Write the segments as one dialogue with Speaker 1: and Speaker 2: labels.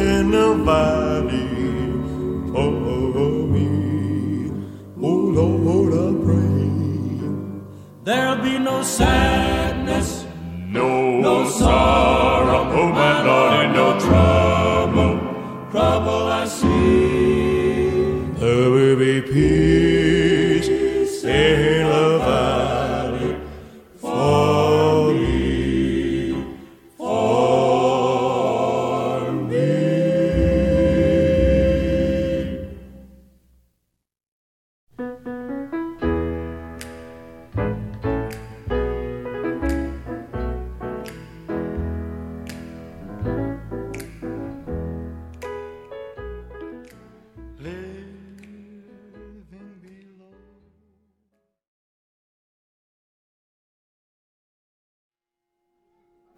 Speaker 1: can nobody for me Oh Lord I pray
Speaker 2: There'll be no sadness
Speaker 1: No, no sorrow.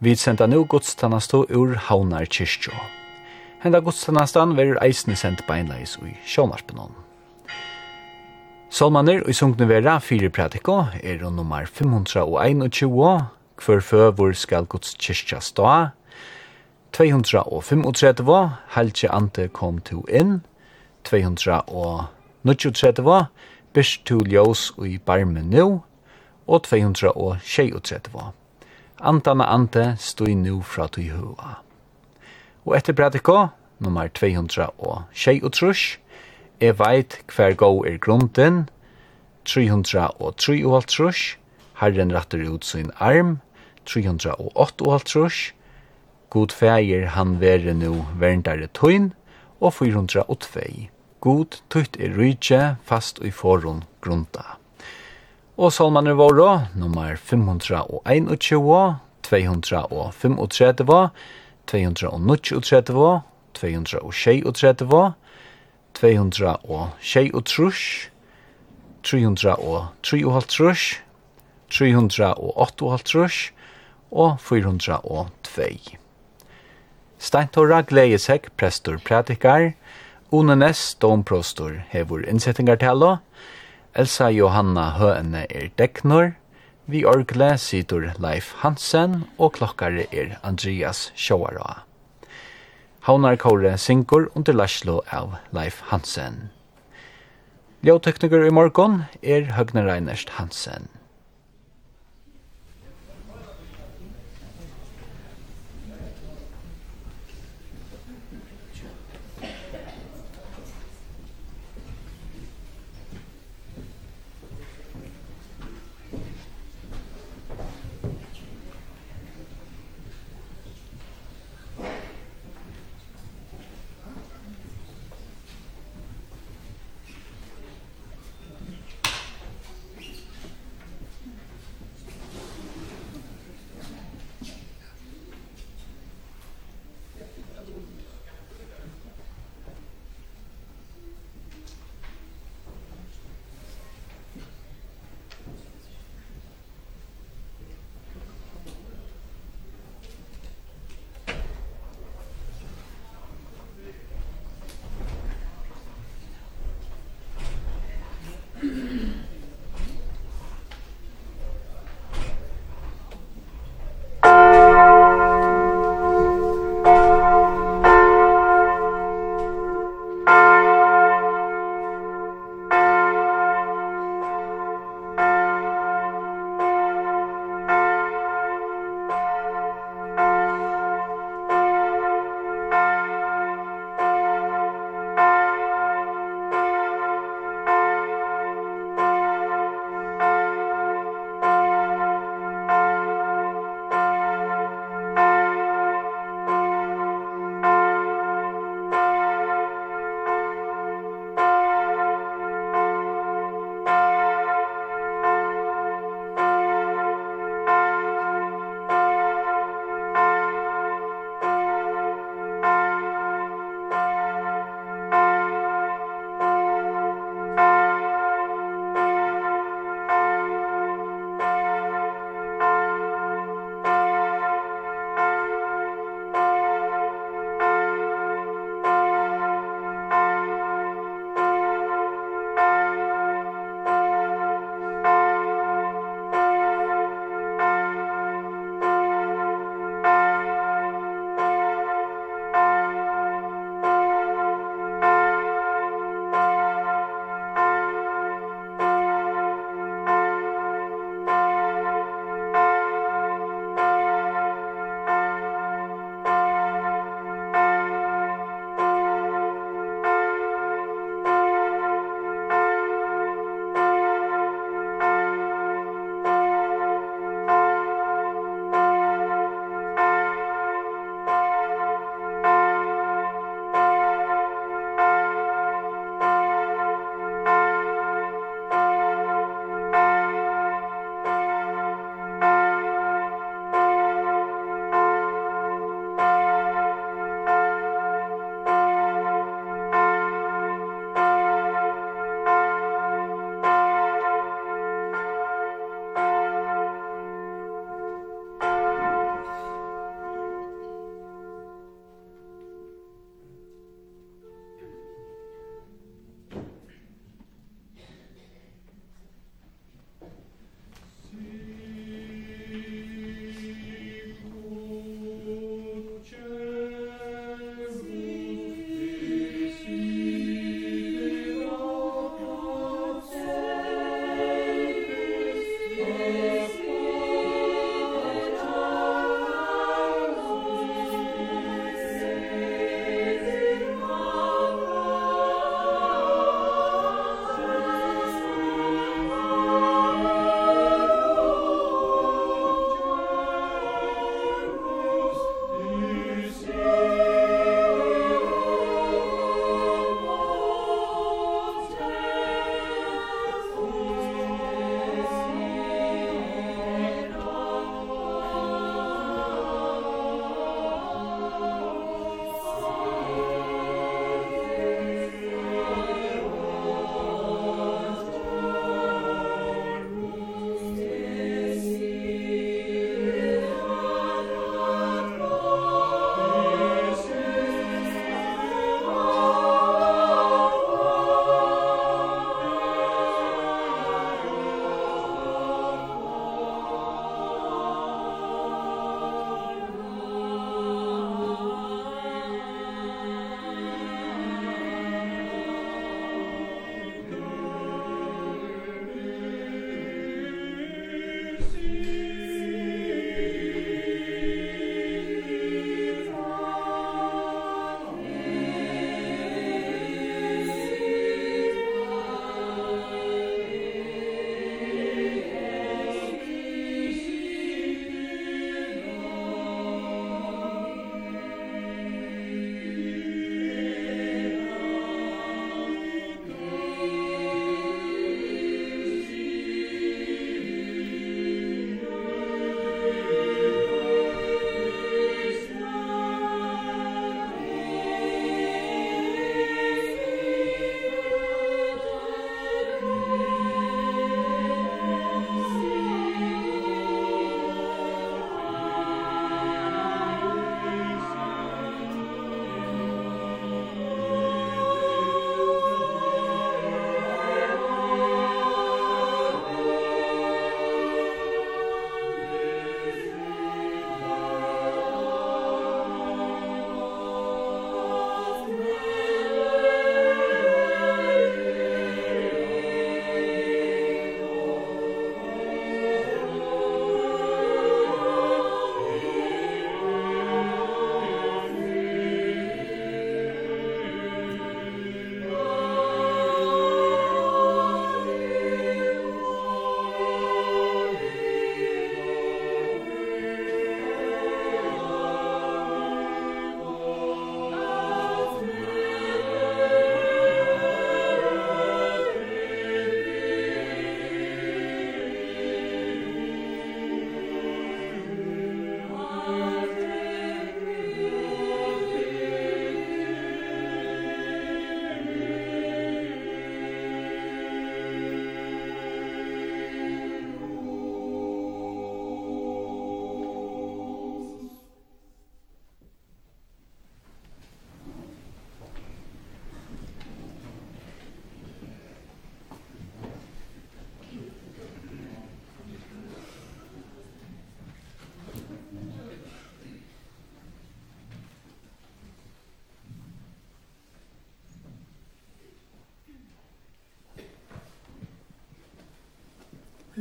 Speaker 3: Vi senda nu godstanastu ur Havnar kyrkjå. Henda godstannastan verur eisne sendt beinleis ui sjånarpenon. Solmaner ui sungne vera fire pratiko er nummer 521, hver føvor skal godskyrkja stå, 235, halje ante kom to inn, 239, byrst to ljós ui barmen nu, og 236. Antana ante stoi nu fra tui hua. Og etter Bradiko, nummer 200 og tjei og trus, jeg veit hver gå er grunden, 300 og tru og alt trus, herren ratter ut sin arm, 308 og alt trus, god feir han vere nu verndare tuin, og 402. God tutt er rydje fast og i forun grunda og salmaner våre, nummer 521, 235, 239, 236, 236, 338, 338, og 402. Steintora Gleiesek, prestor Pratikar, Unenes, domprostor, hevur innsettingartella, og Elsa Johanna Høene er Deknor, vi orgle sitter Leif Hansen og klokkare er Andreas Sjåaraa. Havnarkåre syngur under Laslo av Leif Hansen. Ljøtekniker i morgon er Høgne Reinerst Hansen.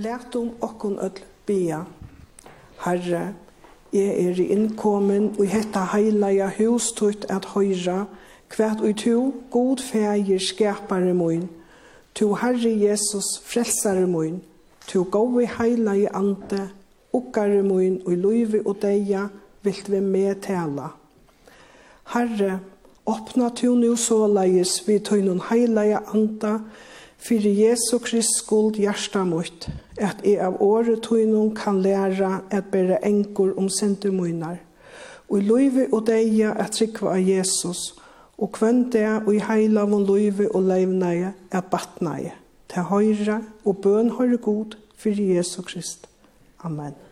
Speaker 4: Lært om okkon öll bia. Herre, jeg er innkommen og hetta heilaja hustutt at høyra, kvært ui tu, god fægir skapare moin, tu Herre Jesus frelsare moin, tu gode heilaja ante okkare moin og luivi og deia, vilt vi med tala. Herre, åpna tu nu såleis vi tøynun heilaja anta fyrir Jesu Krist skuld hjärsta mot, at jeg av året tøynum kan læra at bæra enkor om senter. Og i løyve og deia at trykva av Jesus, og kvenn det og i heila von løyve og leivneie at batneie, til høyre og bøn høyre god for Jesu Krist. Amen.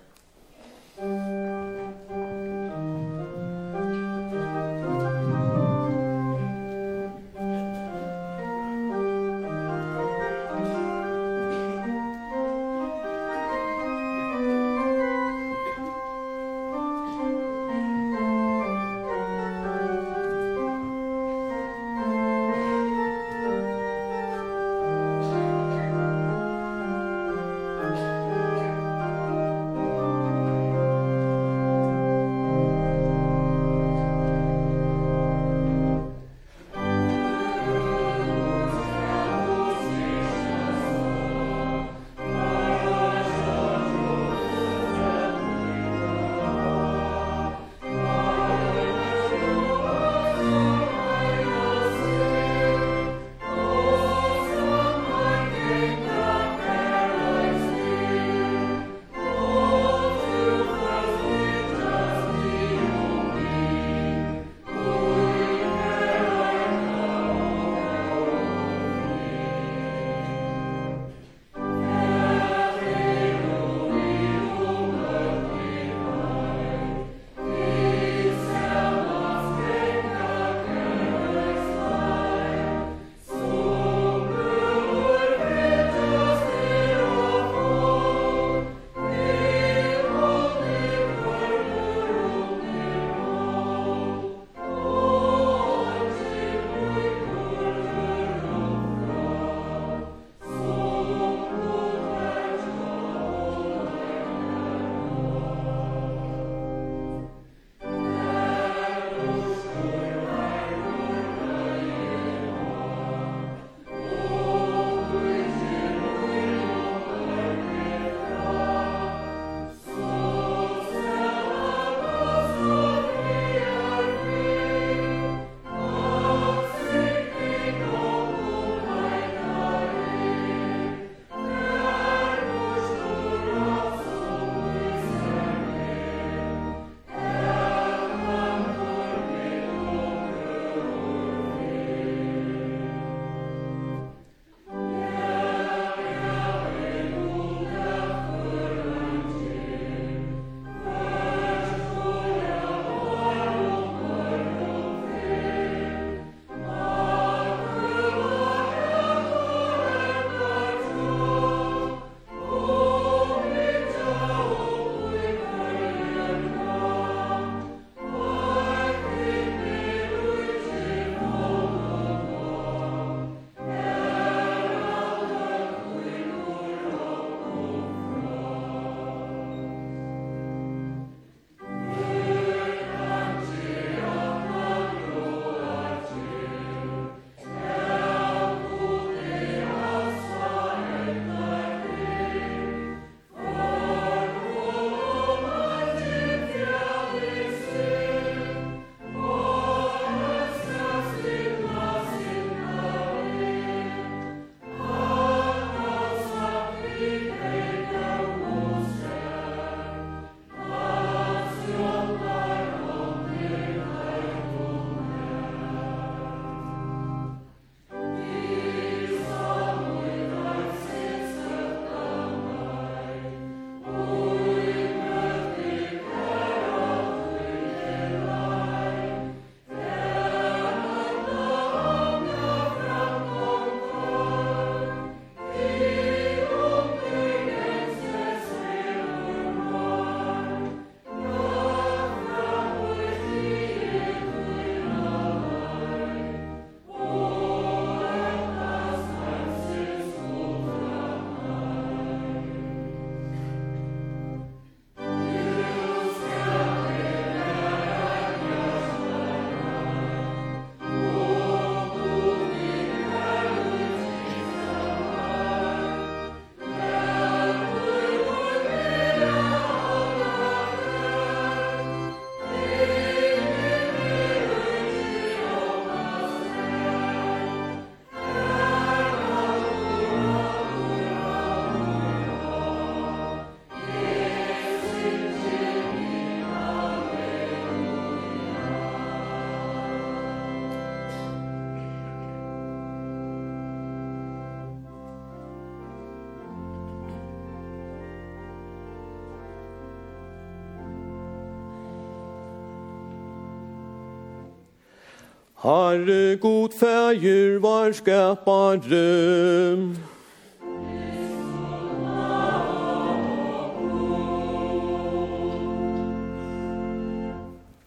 Speaker 5: Herre god färger var skapare.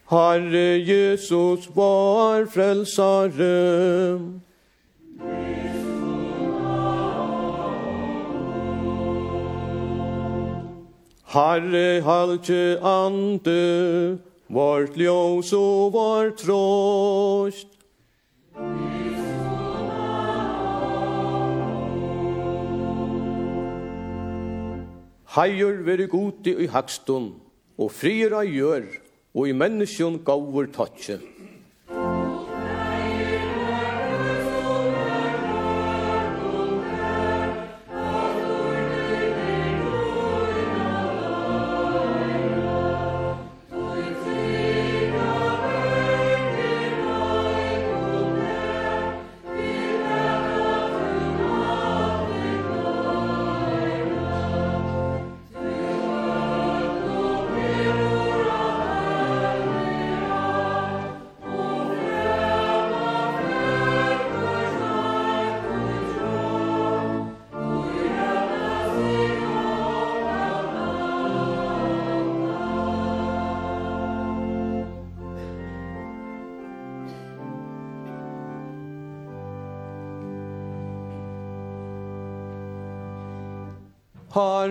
Speaker 5: Herre Jesus var frälsare Herre halke ande vårt ljós og vår tråst. Heier veri gode i hakstun, og frier av gjør, og i menneskjon gavur tatsje.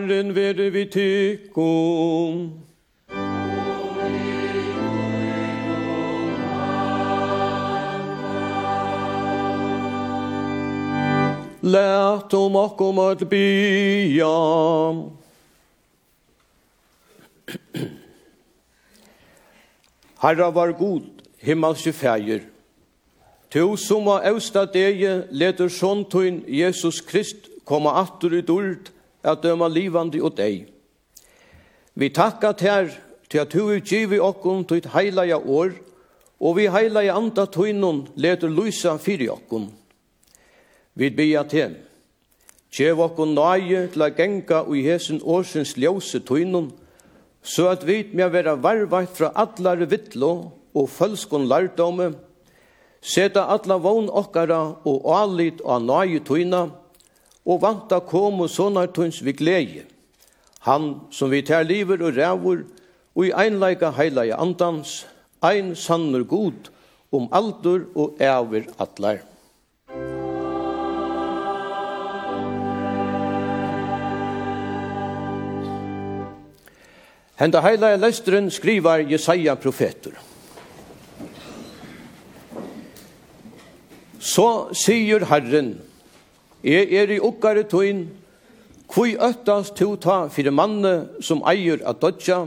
Speaker 5: Herren vere vi tykkum. Lært om okkom at bya. Herra var god, himmelske fægir. Tu som var austa degi leder sånn Jesus Krist koma attur i dult at døma livandi og deg. Vi takka ter til at du utgivi okkum til heilaja år, og vi heilaja anda tøynun letur lysa fyrir okkum. Vi bia til, Tjev okkum nøye til a genga ui hesen årsins ljøse tøynun, så at vi med vera være varvart fra allar vittlo og følskon lærdomme, seta alla vogn okkara og alit og nøye tøyna, og vanta kom og sonartuns vi glede. Han som vi tar liver og rævur, og i einleika heilaja andans, ein sannur god, om aldur og æver atlar. Henda heilaja lesteren skrivar Jesaja profetur. Så sier Herren, Jeg er i okkare tøyn, kvui øttast ta fire manne som eier at dodja,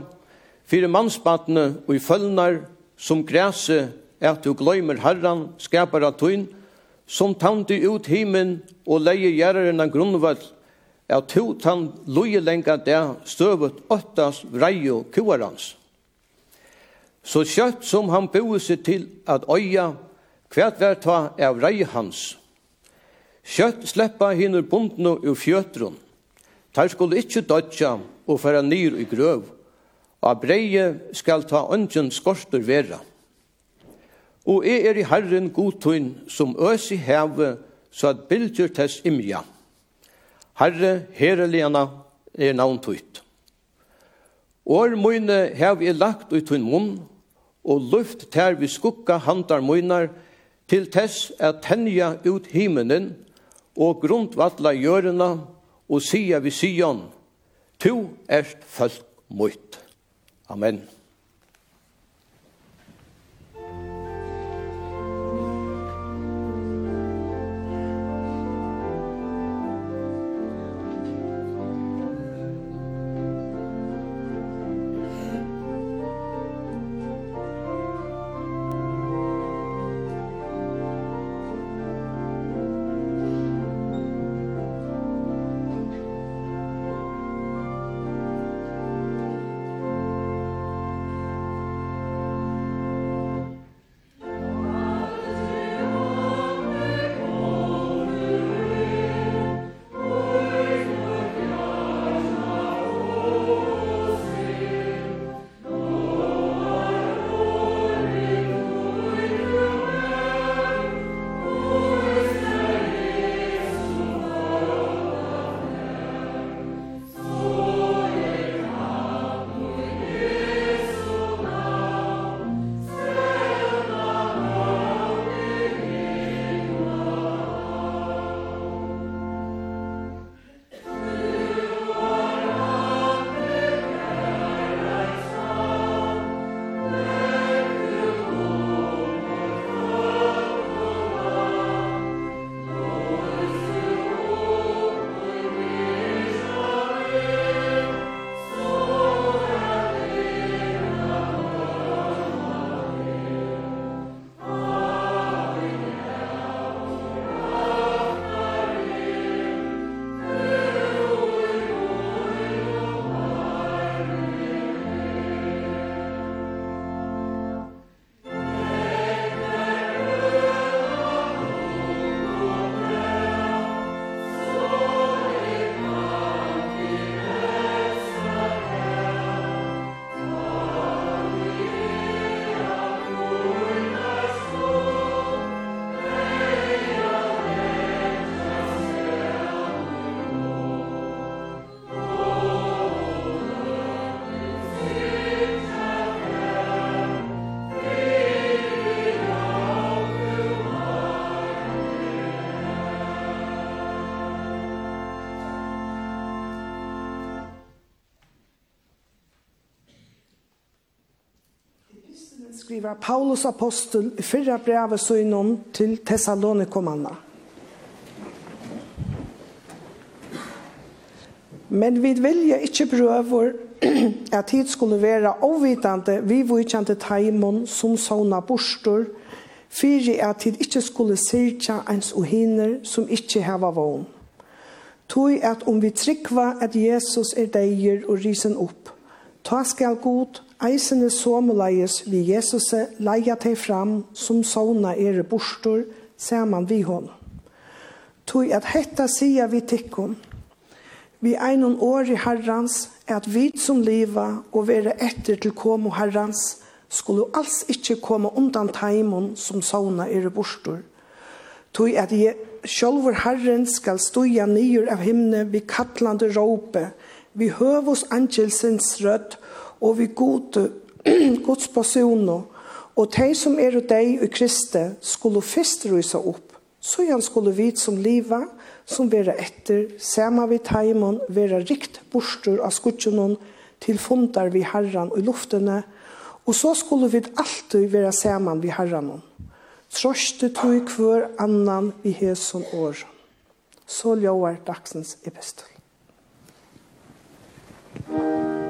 Speaker 5: fire mannsbatne og i følnar som græse at du gløymer herran, skapar at tøyn, som tante ut himen og leie gjerren av grunnvall, at to tan loje lenga der støvet åttas vreio kuarans. Så kjøtt som han boer seg til at øya, hvert vær ta av rei hans, Kjøtt sleppa hinur bundnu ur fjøtrun. Tar skulle ikkje dodja og færa nyr i grøv. Og breie skal ta ungen skorster vera. Og jeg er i Herren godtun som øs i heve, så at bildjur tess imja. Herre, herreliana, er navn tuit. År møyne hev i lagt ut hun munn, og luft tær vi skukka handar munar, til tess at tenja ut himenen, og grundvalla gjørena og sia vi sion, tu erst folk mot. Amen.
Speaker 4: skriver Paulus apostel i fyrra brevet søgnom til Thessalonikomanna. Men vi vilja ikkje prøver at tid skulle være avvitande vi vujkjante taimon som sauna bostor, fyri at tid ikkje skulle sirkja ens uhiner som ikkje heva vogn. Tøy at om vi trykva at Jesus er deir og risen opp, ta skal god Eisene somuleies vi Jesus leia teg fram som såna ere bostor, saman vi hon. Tog at hetta sia vi tikkum. Vi einon år i herrans, at vi som liva og vere etter til komo herrans, skulle alls ikkje komme undan taimon som såna ere bostor. Tog at je, sjolvor herren skal stoja nyur av himne vi kattlande råpe, vi høvos angelsens rødt, og vi gode Guds personer, og de som er og deg og Kristi skulle først rysa opp, så han skulle vit som liva, som vera etter, sema vi taimon, vera rikt borstur av skutjonon, til fundar vi herran og luftene, og så skulle vi alltid vera saman vi herran. Troste tog hver annan vi heson år. Så ljóar dagsens epistel.
Speaker 5: Thank you.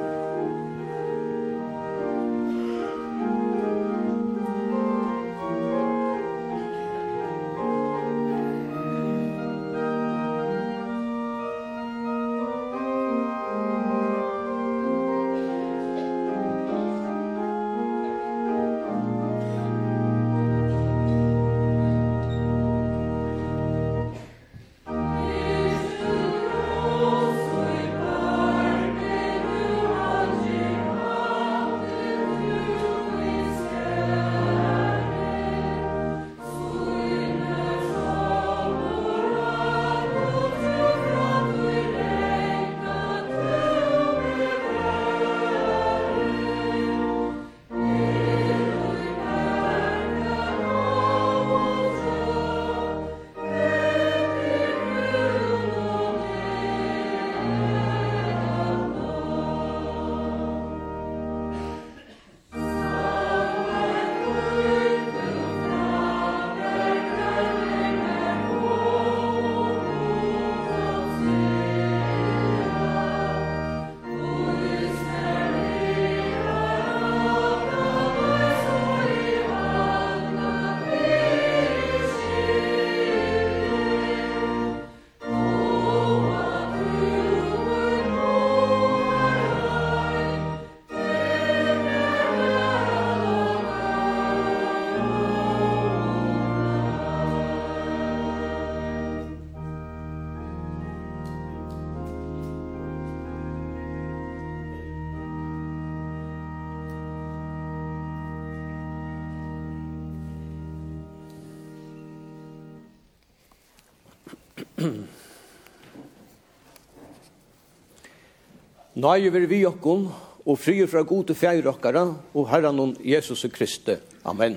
Speaker 5: Nøye vi vi okkon, og fri fra gode fjær okkara, og herran om Jesus Kristi. Amen.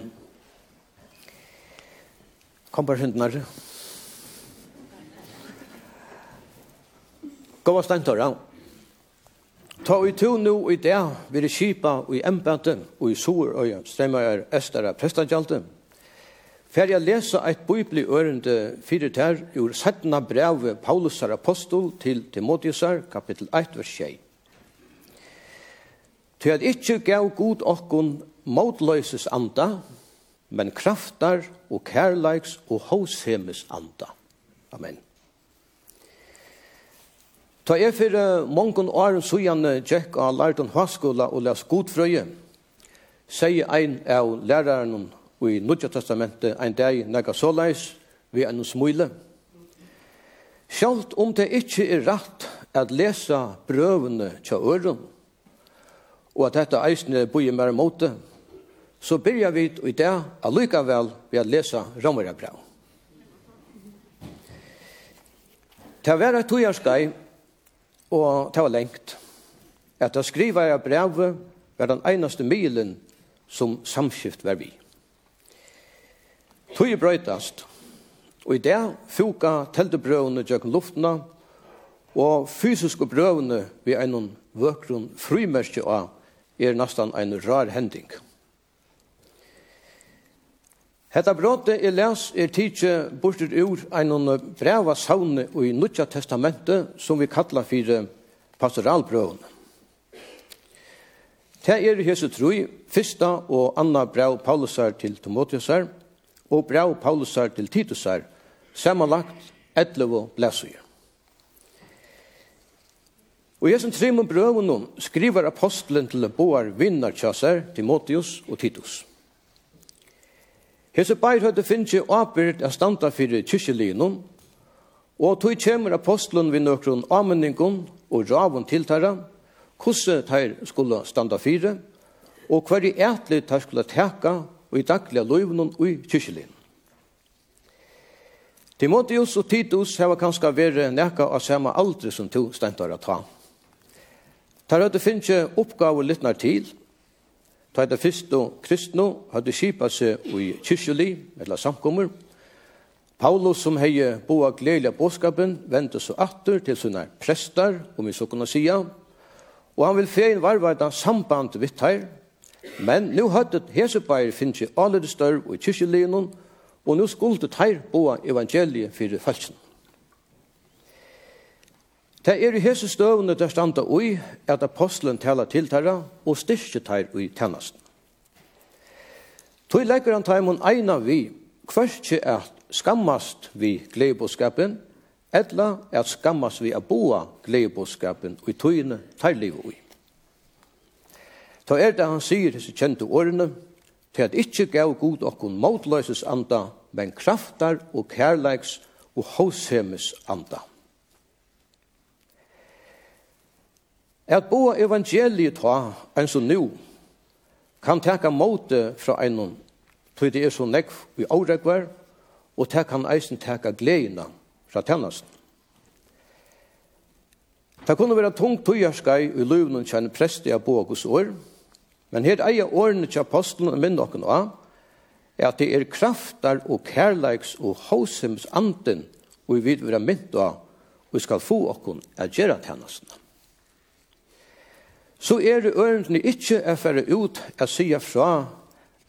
Speaker 5: Kom bare hundnare. Gåa steintorra. Ta i to nu i det, vi er kipa og i embaten og i sorøya, stremmer er estara prestagjalde. Fer jeg lesa eit bibli ørende fyrir ter ur 17. brevet Paulus apostel til Timotheusar, kapittel 1, vers 6. Til at ikkje gav god okkun motløyses anda, men kraftar og kærleiks og hoshemes anda. Amen. Ta er fyrir mongon åren sujan tjekk av lærton hvaskola og les godfrøye, sier ein av læraren og i Nudja Testamentet ein dag nega såleis vi enn smule. Sjalt om det ikkje er rett at lesa brøvene tja øren, og at dette eisne bøyer mer mot det, så byrjar vi i det allikevel ved å lese Romerabrev. Det var et togjørskai, og det var lengt. At å skrive i brevet var den eneste milen som samskift var vi. Tøye brøytast, og i det fuka teltebrøvene gjøkken luftene, og fysiske brøvene vi er noen vøkron frimerske av er nesten en rar hending. Hetta brotet er les er tidsi bortet ur einum breva saune i Nutja testamentet som vi kallar fyrir pastoralbrøvene. Det er hesu troi, fyrsta og anna brev Paulusar til Timotheusar og brev Paulusar til Titusar, samanlagt 11 lesujer. Og i hesen trimon brøvunum skriver apostelen til boar vinnarkjasser, Timotheus og Titus. Hese beir høyde finnes ikke åpert av standa fyrir kyrkjelinum, og tog kjemur apostelen vid nøkron ameningun og ravun tiltara, kosse teir skulle standa fyrir, og hver i etli teir skulle teka og i daglige løyvnum og i kyrkjelinum. Timotheus og Titus hava kanska vere nekka av samme aldri som to stentar at ta. Tar hadde finnje oppgave lytnar til. Ta hadde fyrst og kristno hadde kipa seg i kyrkjeli, eller samkommer. Paulus som hei boa gledelig båskapen vendte så atter til sånne prestar, om vi så kunne sija. Og han vil fein varvarda samband vitt her. Men nu hadde Hesebeir finnje alle størv i kyrkjeli og nu skulle teir boa evangeliet fyrir falskene. Det er i hese støvende der standa ui at apostelen taler til tæra og styrke tær ui tænasten. Toi legger han taimon eina vi kvørkje at skammast vi gleibåskapen, etla at skammast vi a boa gleibåskapen ui tøyne tær liv ui. Ta er det han sier hese kjente årene, til at ikkje gav god okkon motløses anda, men kraftar og kærleiks og hosemes anda. at boa evangeliet ta, en som nu, kan teka måte fra einon, tog det er så nekv i åregvar, og det kan eisen teka gledina fra tennast. Det kunne være tungt tøyerskai i løvnen kjenne presti av boa år, men her eier årene til apostelen og minn noen av, er at det er kraftar og kærleiks og hosims anden og vi vil være mynt av, og vi skal få okken at gjøre tennastene så er det ørendene ikke å føre ut å si fra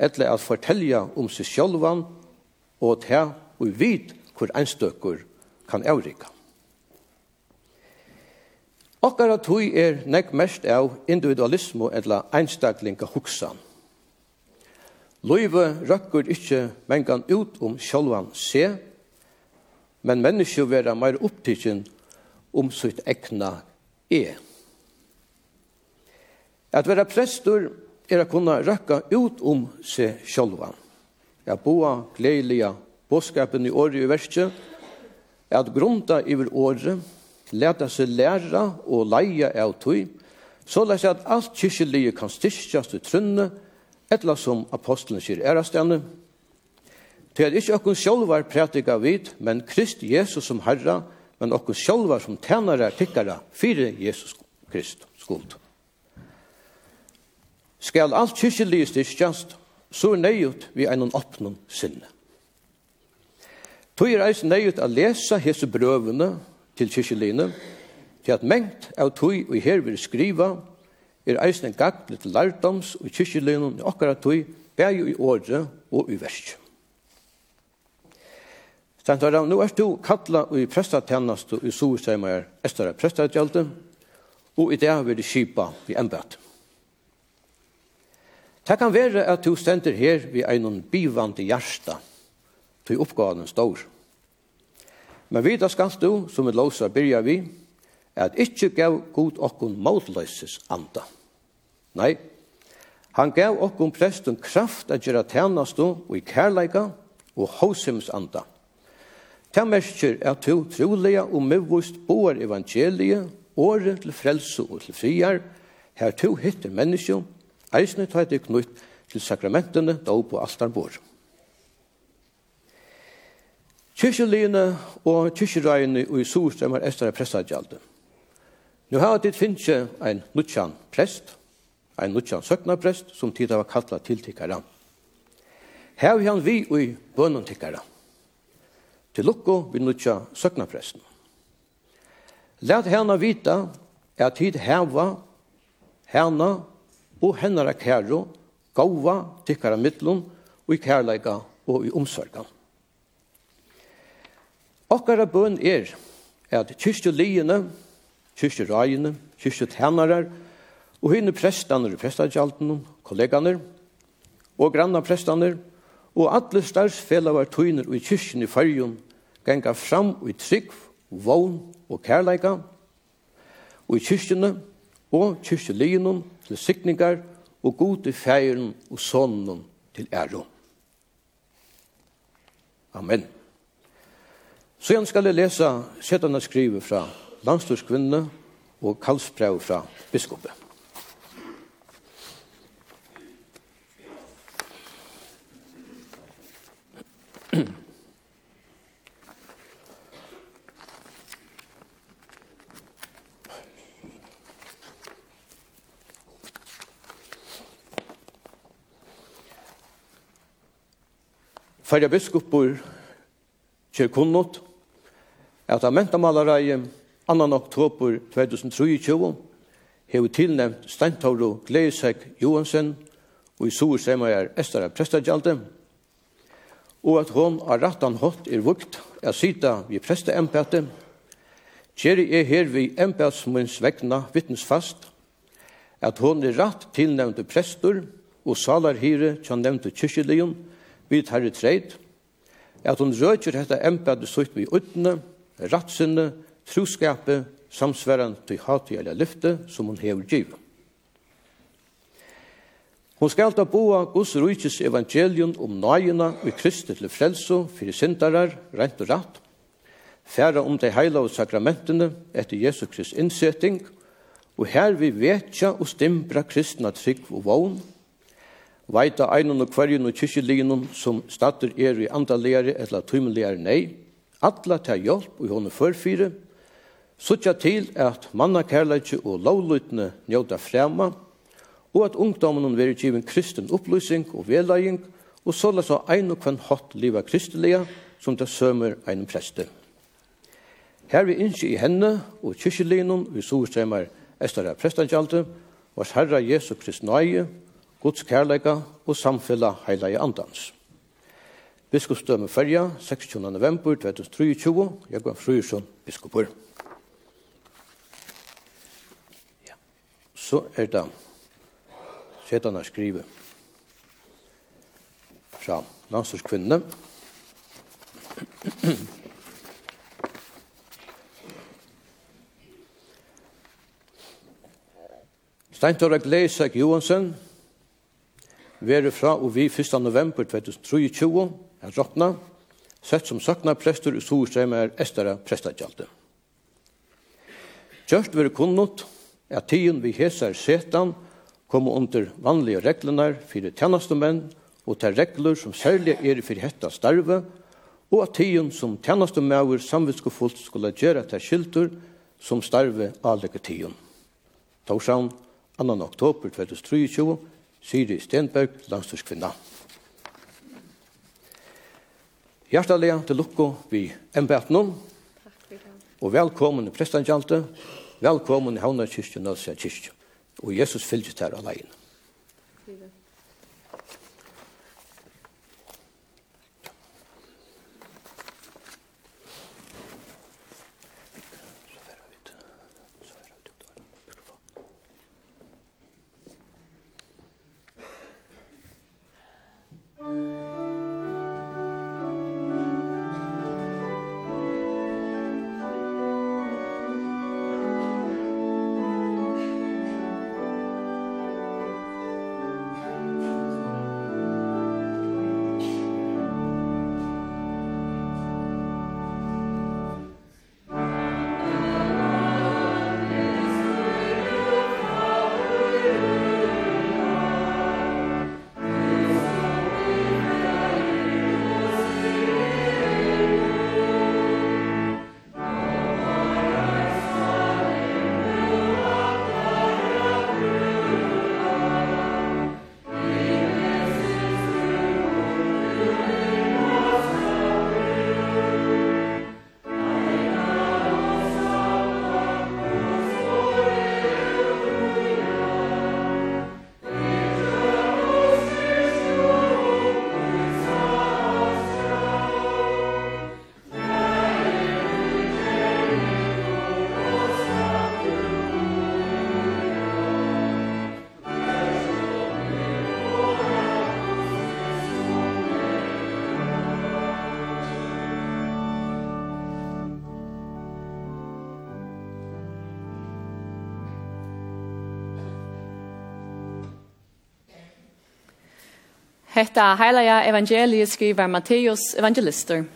Speaker 5: eller å fortelle om seg selv, og til og vite hvor enstøkker kan avrike. Akkurat tog er nek mest av individualismo eller einstaklinga huksan. Løyve røkker ikkje mengan ut om sjálvan se, men menneskje vera meir opptidgen om sitt ekna e. At være prestur er å kunne røkke ut om seg sjálva. At boa gledelige båskapen i året i verset, at grunta iver året, leta seg læra og leie av tog, så lesa at alt kyrkjelige kan styrkjast i trunne, etla som apostelen sier ærastene. Til at ikkje okkun sjálvar prætika vid, men Krist Jesus som Herra, men okkur sjálvar som tænare tikkara fyrir Jesus Krist skuld skal alt kyrkjelige styrkjast, så er nøyut vi einon oppnån sinne. Tog er eis nøyut a lesa hese brøvene til kyrkjeligene, til at mengt av tog og her vil skriva, er eis en gagle litt lærdoms og kyrkjeligene i okkara tog, bæg i åre og i versk. Stant var nå er du kalla i prestatjennast og i soviseimer estara prestatgjaldet, og i det vil vi skipa i embedet. Det kan være at du stender her ved en bivande hjärsta, til oppgaven står. Men vi da skal du, som et låsa byrja vi, at ikkje gav god okkun målløses anda. Nei, han gav okkun presten kraft at gjøre tjenestu og i kærleika og hosims anda. Det merker at du trolige og møvust boar evangeliet, året til frelse og til friar, her to hittir menneskjum Eisne tar det knytt til sakramentene, dåp på altarbord. Kyrkjeline og kyrkjereiene og i Sorstrøm er æstare prestadjalde. Nå har det finnes en nutjan prest, en nutjan søknaprest, som tid var kalla tiltikkere. Her har han vi og i bønnentikkere. Til lukko vi nutja søknapresten. Læt henne vita at tid heva henne og hennara kæro, gauva, tykkara mittlun, og i kærleika og i omsorgan. Okkara bøn er at kyrkjeliene, kyrkjerajene, kyrkjetenarar, og hinne og prestagjaltene, kolleganer, og granna prestaner, og alle starsfelavar tøyner og i kyrkjen i fyrjun, genga fram og i trygg, vogn og kærleika, og i kyrkjene, og kyrkjeliene, til sykningar og god i og sonen til æron. Amen. Så jeg skal lese settene skrive fra landstørskvinne og kalsbrev fra biskopet. Færre biskopur kjer kunnot at amentamalare 2. oktober 2023 hevur tilnæmt Steintauro Gleisek Johansen og i Sorsemajar Estara Prestagjalde, og at hon har rattan hot er vukt er sita vi preste empate, kjeri er her vi empatsmunns vegna vittnesfast, at hon er ratt tilnæmte prestur og salarhyre kjan nevnt kyrkjelion, vi tar i treid, at hun røker dette embedet sutt vi utne, rattsinne, troskapet, samsværen til hati eller lyfte som hun hever givet. Hun skal ta boa Guds rujkis evangelium om nøyina og Kristi til frelso, fyrir syndarar, rent og ratt, færa om de heila og sakramentene etter Jesu Krist innsetting, og her vi vetja og stimbra kristna trygg og vogn, veita einon og kvarjun og kyrkjelinun som stater er i andalegare eller tøymelegare nei, atla ta hjelp og hon førfyre, suttja til at manna kærleitje og lovlutne njóta frema, og at ungdomen veri givin kristen opplysing og velæging, og såla så ein og kvann hatt liva kristelega, som det sømer ein preste. Her vi innskje i henne og kyrkjelinun vi sovestremmer Estara prestandjalte, vars herra Jesu Krist nøye, Guds kærleika og samfella heila i andans. Biskopsdømme Færja, 16. november 2023, Jakob Fruersson, biskopur. Ja. Så er det setan har skrive fra Nansers kvinne. Steintorek Leisek Johansen, være fra og vi 1. november 2023 er råkna, sett som sakna prester i Storstrøm er estara prestakjalte. Kjørst være kunnot at tiden vi heser setan kommer under vanlige reglene for tjenestemenn og til regler som særlig er for hetta starve, og at tiden som tjenestemauer samvitskofullt skulle gjøre til skilter som starve alle tiden. Torsan, 2. oktober 2023, Siri Stenberg, landstyrskvinna. Hjertelig til lukko vi embetnum, og velkommen i prestandjalte, velkommen i Havnarkirken, Nalsia kyrkje, og Jesus fylgjet her alene.
Speaker 6: Hetta heilaja evangeliet skriver Matteus evangelister.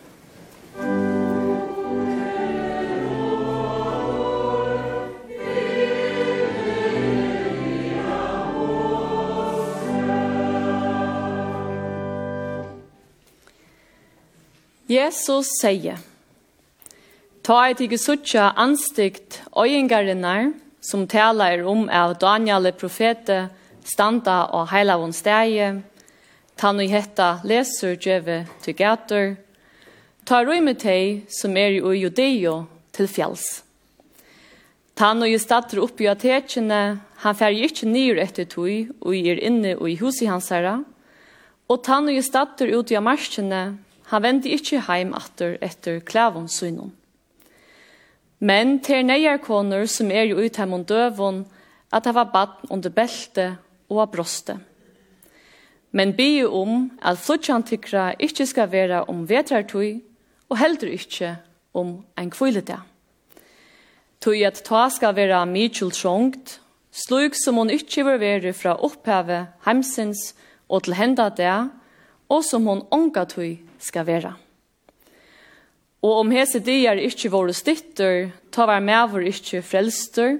Speaker 6: Jesus sier, Ta et ikke suttja anstikt øyengarinnar, som taler om av Daniel profete, standa og heilavun stegje, Tannu i hetta leser djeve til gater, ta røyme teg som er i Judeo til fjells. Tannu i stater oppi av tekjene, han fer ikkje nyr etter tog, og er inne og i hus i hans herra, og tann og gestatter uti av marskjene, han vendi ikkje heim atter etter klævon synon. Men ter neier koner som er i utheimen døvon, at hava badn under belte og av brostet men be om at flutjan tykra ikkje skal vera om vetrartøy, og heldur ikkje om ein kvøyledag. Tui at ta skal vera mykjul trångt, slug som hon ikkje vil vere fra opphavet heimsins og til henda det, og som hon onga tui skal vera. Og om hese dier ikkje våre stytter, ta var mevor ikkje frelster,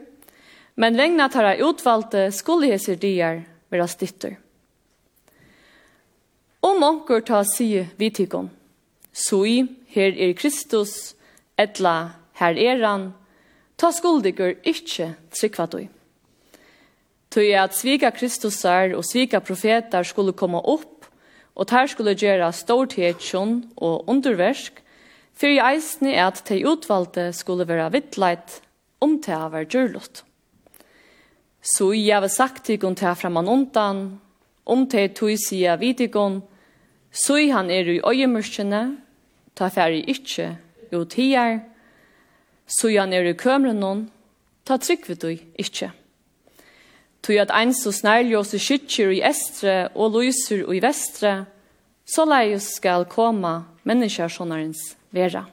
Speaker 6: men vegna tara utvalgte skulle hese dier vera stytter. Og monkur ta sige vitikon. Sui, her er Kristus, etla, her er han, ta skuldigur ikkje tryggvatoi. Tui at svika Kristusar og svika profetar skulle komme opp, og tar skulle gjøre stortetjon og underversk, for i eisne at de utvalgte skulle være vittleit om det var gjørlott. Så jeg har sagt til hun til framan undan, om det tog sida vitikon, og Så han er i øyemørkene, ta færre ikkje ut hier. så han er i kømren ta trygg ved du ikkje. Tui at ein så snærljås i skytter i estre og lyser i vestre, så leies skal koma menneskersånarens vera.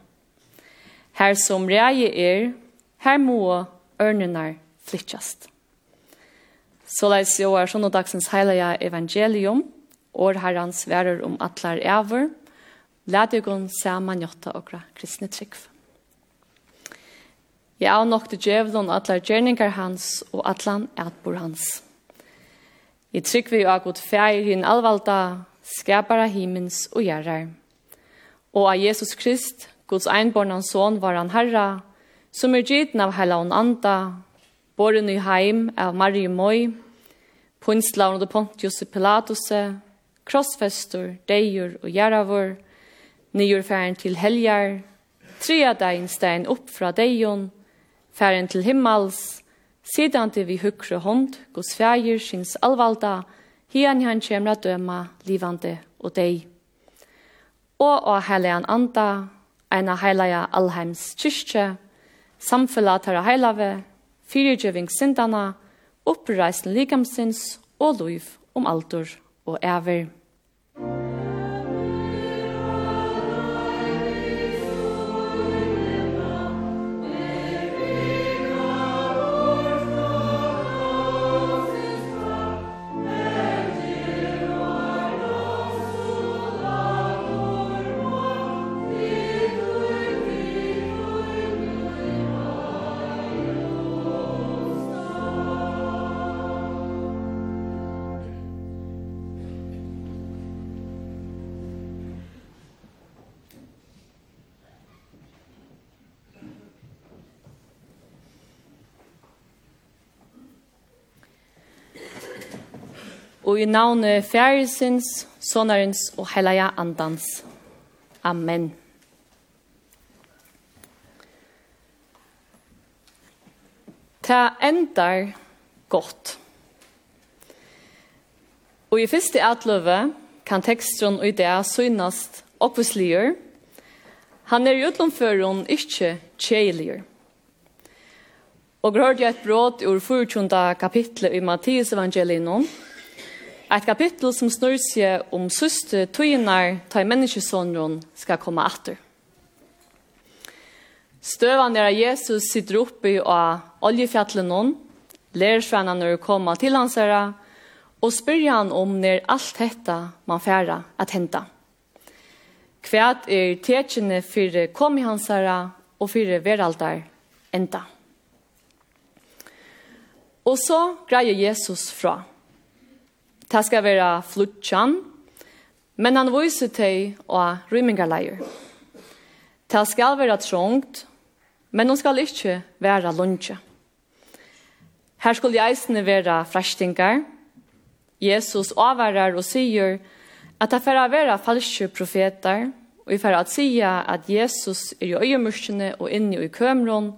Speaker 6: Her som reie er, her må ørnenar flytjast. Så leis jo er sånn og dagsens heilige evangelium, År herran sverer om atlar æver, Lædugon sama jotta okra kristne trygg. Jeg er nok til djevlon atlar gjerninger hans og atlan ætbor hans. Jeg trygg vi og god fægir hinn alvalda, skapara himmens og gjerrar. Og av Jesus Krist, Guds einbornans son, var han herra, som er gitt av heila on anda, boren i heim av Marie Moi, punslaun og Pontius Pilatus, krossfester, deir og gjæravor, nyer færen til helgar, trea dein stein opp fra deion, færen til himmals, til vi hukre hånd, gos fægir syns alvalda, hian han kjemra døma, livande og dei. Og å heilean anda, eina heilaja allheims kyrkje, samfella tara heilave, fyrirgjøving sindana, oppreisen likamsins og loiv om aldur og æver og i navnet Færesins, Sonarens og Helaja Andans. Amen. Ta endar godt. Og i fyrste atløve kan teksten og idea synast oppvisligur. Han er i utlomføren ikkje tjeiligur. Og grørde jeg et bråd ur 14. kapitlet i Mattias evangelinon, Et kapittel som snur seg om søste tøyner ta i menneskesåneren skal komme atter. Støvene er Jesus sitter oppe av oljefjallet noen, lærersvennene når kommer til hans herre, og spyr han om når alt dette man færa at henta. Kvært er tekjene for kom i hans herre og for veraldar enda. Og så greier Jesus fra. Det skal være flutjan, men han viser til å rymmingarleier. Det skal være trångt, men hun skal ikke være lunge. Her skulle eisene være frestingar. Jesus avvarar og sier at det får være falske profeter, og vi får at sier at Jesus er i øyemørskene og inne i kømron,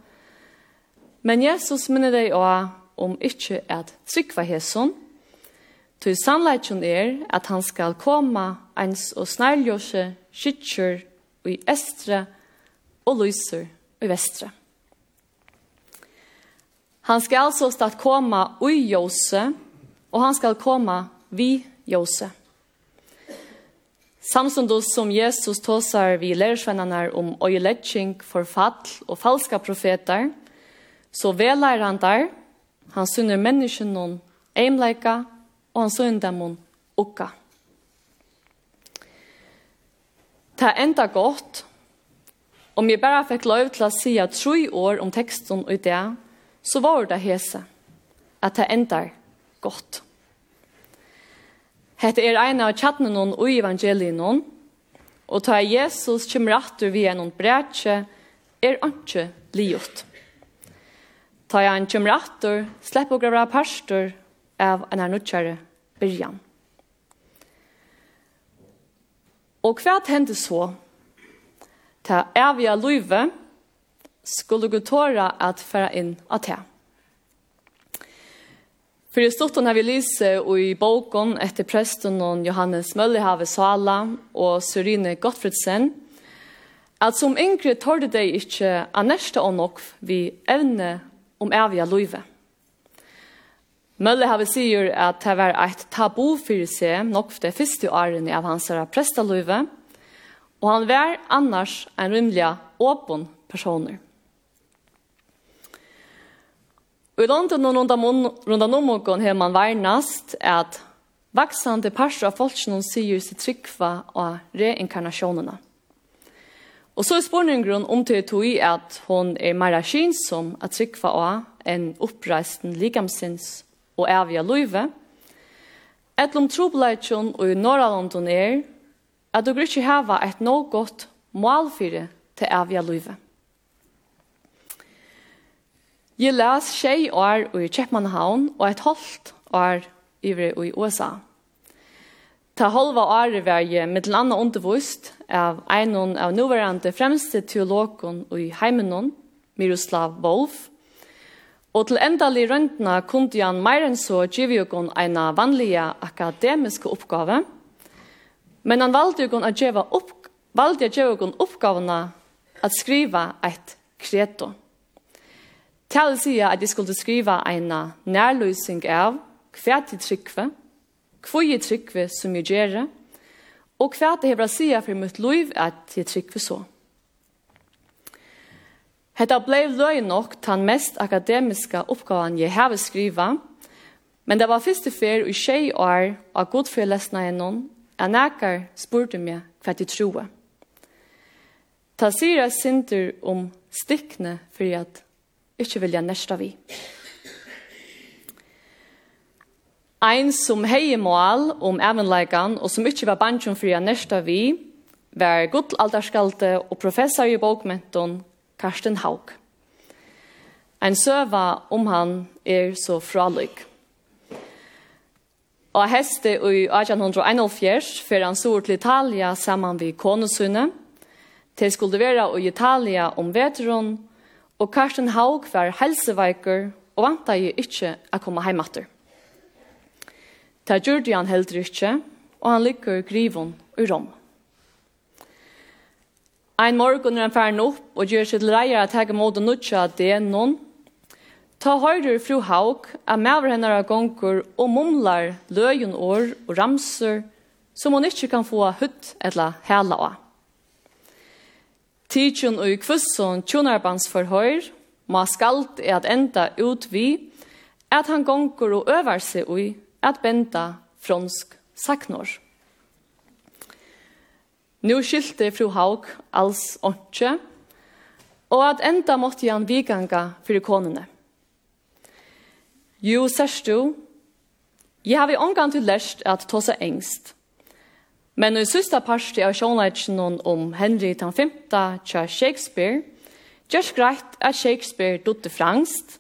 Speaker 6: men Jesus minner deg også om ikke at trykva hesson, Til sannleikjon er at han skal koma eins og snarljøse skytjer i estre og lyser i vestre. Han skal altså start koma ui jose, og han skal koma vi jose. Samstundes som Jesus tåsar vi lærersvennerne om øyeledging forfall og falska profeter, så velar han der, han sunner menneskene noen eimleika, og han søndamun ukka. Det enda godt, om jeg bare fikk lov til å si at tre år om teksten og det, så var det hese, at det enda godt. Hette er en av tjattnene og evangeliene, og ta Jesus kommer atter via noen brætje, er ikke livet. Ta han kommer atter, slipper å grave pastor, av en nødgjere byrjan. Og hva hendte så? Ta evige løyve skulle gå tåra at færa inn at det. For i storten har vi lyse i boken etter presten og Johannes Møllehave Sala og Sørine Gottfridsen, at som yngre tårde de ikke av nærste og nok vi evne om evige løyve. Mølle har vi sier at det var et tabu for seg nok for det første årene av hans prestaløyve, og han var annars en rymlig åpen personer. Og i London og rundt om noen har man vernast at vaksande parser av folkene sier seg trykva av reinkarnasjonene. Og så er spørningen om til tog at hon er mer kynsom at trykva av en oppreisten likamsins og evige løyve, Et om trobladjon og i Norrlandon er, at du ikke hava et nå godt målfyre til evige løyve. Jeg les tjei år i Kjeppmannhavn og et halvt år ivre i USA. Ta halva året var jeg med til andre undervist av en av nåværende fremste teologen i heimenon, Miroslav Wolf, Og til endelig røntene kunne han mer enn så give jo en vanlige akademiske oppgave, men han valgte jo å gjeva opp, valgte jo kun oppgavene at skriva et kreto. Tal sier at jeg skulle skriva en nærløsning av hva til trykve, hva til trykve som jeg gjør, og hva til hebra sier for mitt liv at jeg trykve så. Hetta blev løy nok tan mest akademiska oppgavan jeg hava skriva, men det var første fer i tjei år av godfyrlesna enn Jeg nækker spurte meg hva de troer. Ta sier jeg synder om stikkene for at ikke vilja nesta vi. Ein som hei mål om evenleikan og som ikke var bansjon for jeg nærsta vi, var godaldarskalte og professor i bokmenton Karsten Haug. Ein søva om han er så fraløyk. Og heste i 1871 fyrir han sår til Italia saman vi konusunne. Til skulle være i Italia om veteron, og Karsten Haug var helseveiker og vanta jo ikkje a komme heimatter. Det gjorde han heller ikkje, og han lykker grivon i Rom. Ein morgun er han færen opp og gjør sitt leier at hege mot og nutja det noen. Ta høyrer fru Haug at maver henne av gonger og mumlar løyen år og ramser som hun ikke kan få hutt eller hela av. Tidkjøn og kvusson tjonarbans forhøyr ma skalt er at enda ut vi at han gonger og øver seg ui at benda fronsk saknår. Nu skilte fru Haug alls åndsje, og at enda måtte han viganga fyrir konene. Jo, sørst du, jeg har vi omgang til lest at ta seg engst. Men i sista parti av sjånleitjen om Henry V. 5. tja Shakespeare, gjørs greit at Shakespeare dotte frangst,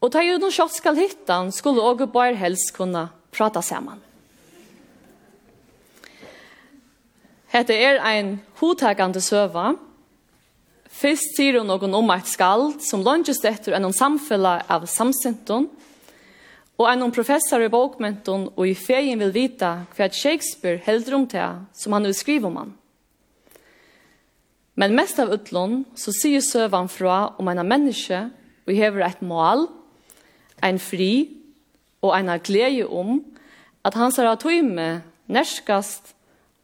Speaker 6: og ta jo noen sjått skal hittan skulle også bare helst kunne prata saman. Hette er ein hotakande søva. Fyrst sier hun noen om eit skald som lønges etter enn samfella av samsinton, og enn professor i bokmenton og i feien vil vita hva Shakespeare helder om det som han utskriver om han. Men mest av utlån så sier søvan fra om en menneske og hever et mål, en fri og en glede om at han ser hans ratøyme nerskast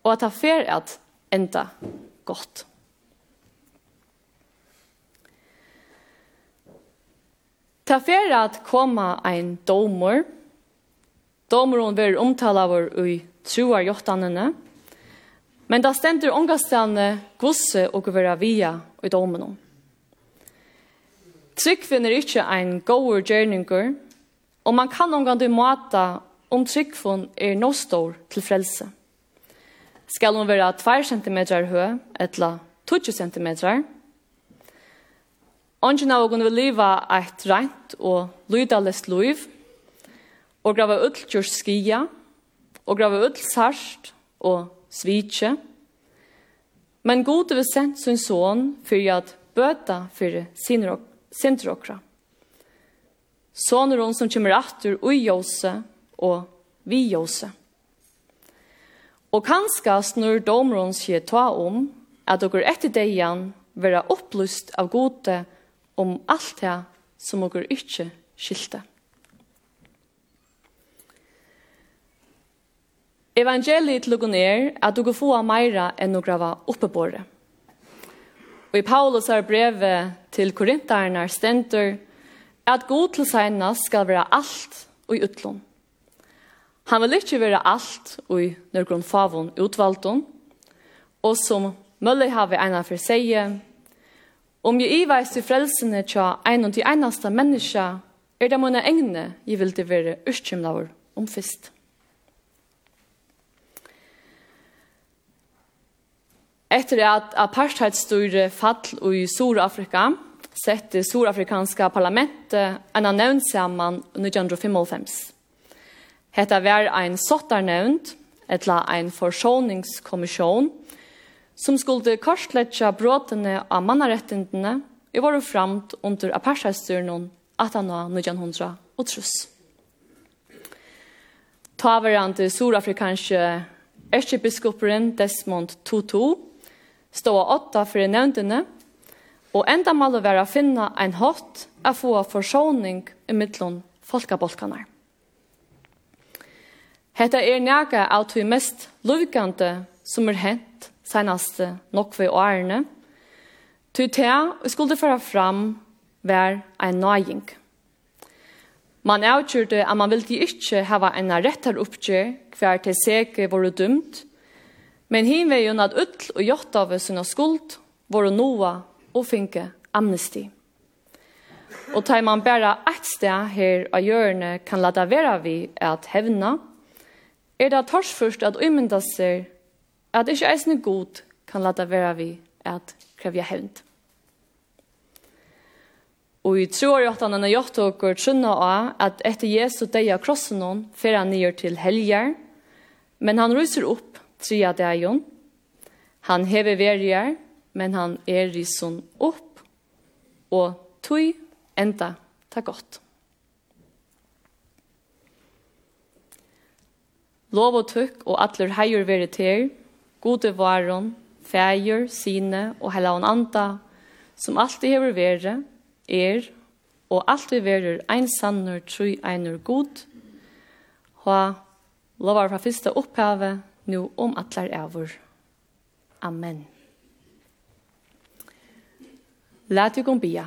Speaker 6: og at det fer at enda godt. Ta fer at koma ein domur. Domurun ver omtalavur ui truar jottanene, men da stendur ongastane gosse og vera via i domenon. Tryggfinn er ikkje ein goer gjerningur, og man kan omgang du mata om tryggfinn er no stor til frelse skal hon være 2 cm høy, etla 2 cm. Ongen av hon vil leva eit rent og lydalest liv, og grava ull skia, og grava ull sarst og svitje. Men god vil sendt sin son fyrir at bøta fyrir sindrokra. Soner hon som kommer atur ui jose og vi jose. Og kanska snur domron seg ta om at dere etter deian vera opplyst av gode om alt det som dere ikke skilte. Evangeliet lukkar ned at dere får meira enn dere var oppebåret. Og i Paulus har brevet til Korintarna stendur at god til seinast skal være alt og i utlån. Han vil ikke være alt i nørgrunn favon utvalgton, og som mølle har vi ena for seg, om jeg iveis til frelsene tja ein og til eneste menneske, er det mine egne jeg vil til være uskymlaver om fyrst. Etter at apartheidstyret fall i Sur-Afrika, sette Sur-Afrikanska parlamentet en av nevnt sammen 1955. Hetta var ein sottarnevnd, etla ein forsoningskommission, som skulle korsletja brotene av mannarettindene i våre framt under apartheidstyrnån 1800 og truss. Taverande surafrikanske erkebiskoperen Desmond Tutu stod åtta for nevntene, og enda mal å være å finne ein hatt av få forsoning i midtlån folkabolkanar. Hetta er nega av tog mest lovgande som er hent senaste nokve årene. Tog ta og skulle fara fram vær ein nøying. Man avgjørte at man ville ikke hava en rettar oppgjør hver til seke våre dumt, men hinveien at utl og gjort av sina skuld våre noa og finke amnesti. Og tar man bare ett sted her av hjørne kan lade være vi at hevna, er det torsførst at umynda seg at ikke eisne god kan lata vera vi at krevja hevnt. Og i tror at han har gjort dere trunna av at etter Jesu deia krossen hon fer han nyer til helger, men han ryser opp tria deion. Han hever verger, men han er rysen opp, og tog enda ta godt. Lov og tukk og atler heier veri til, gode varon, feir, sine og helavn anda, som alltid hever vere, er, og alltid verer ein sannur, tru einur god, ha lovar fra fyrsta opphave, nu om atler ævur. Amen. Lat jo bia.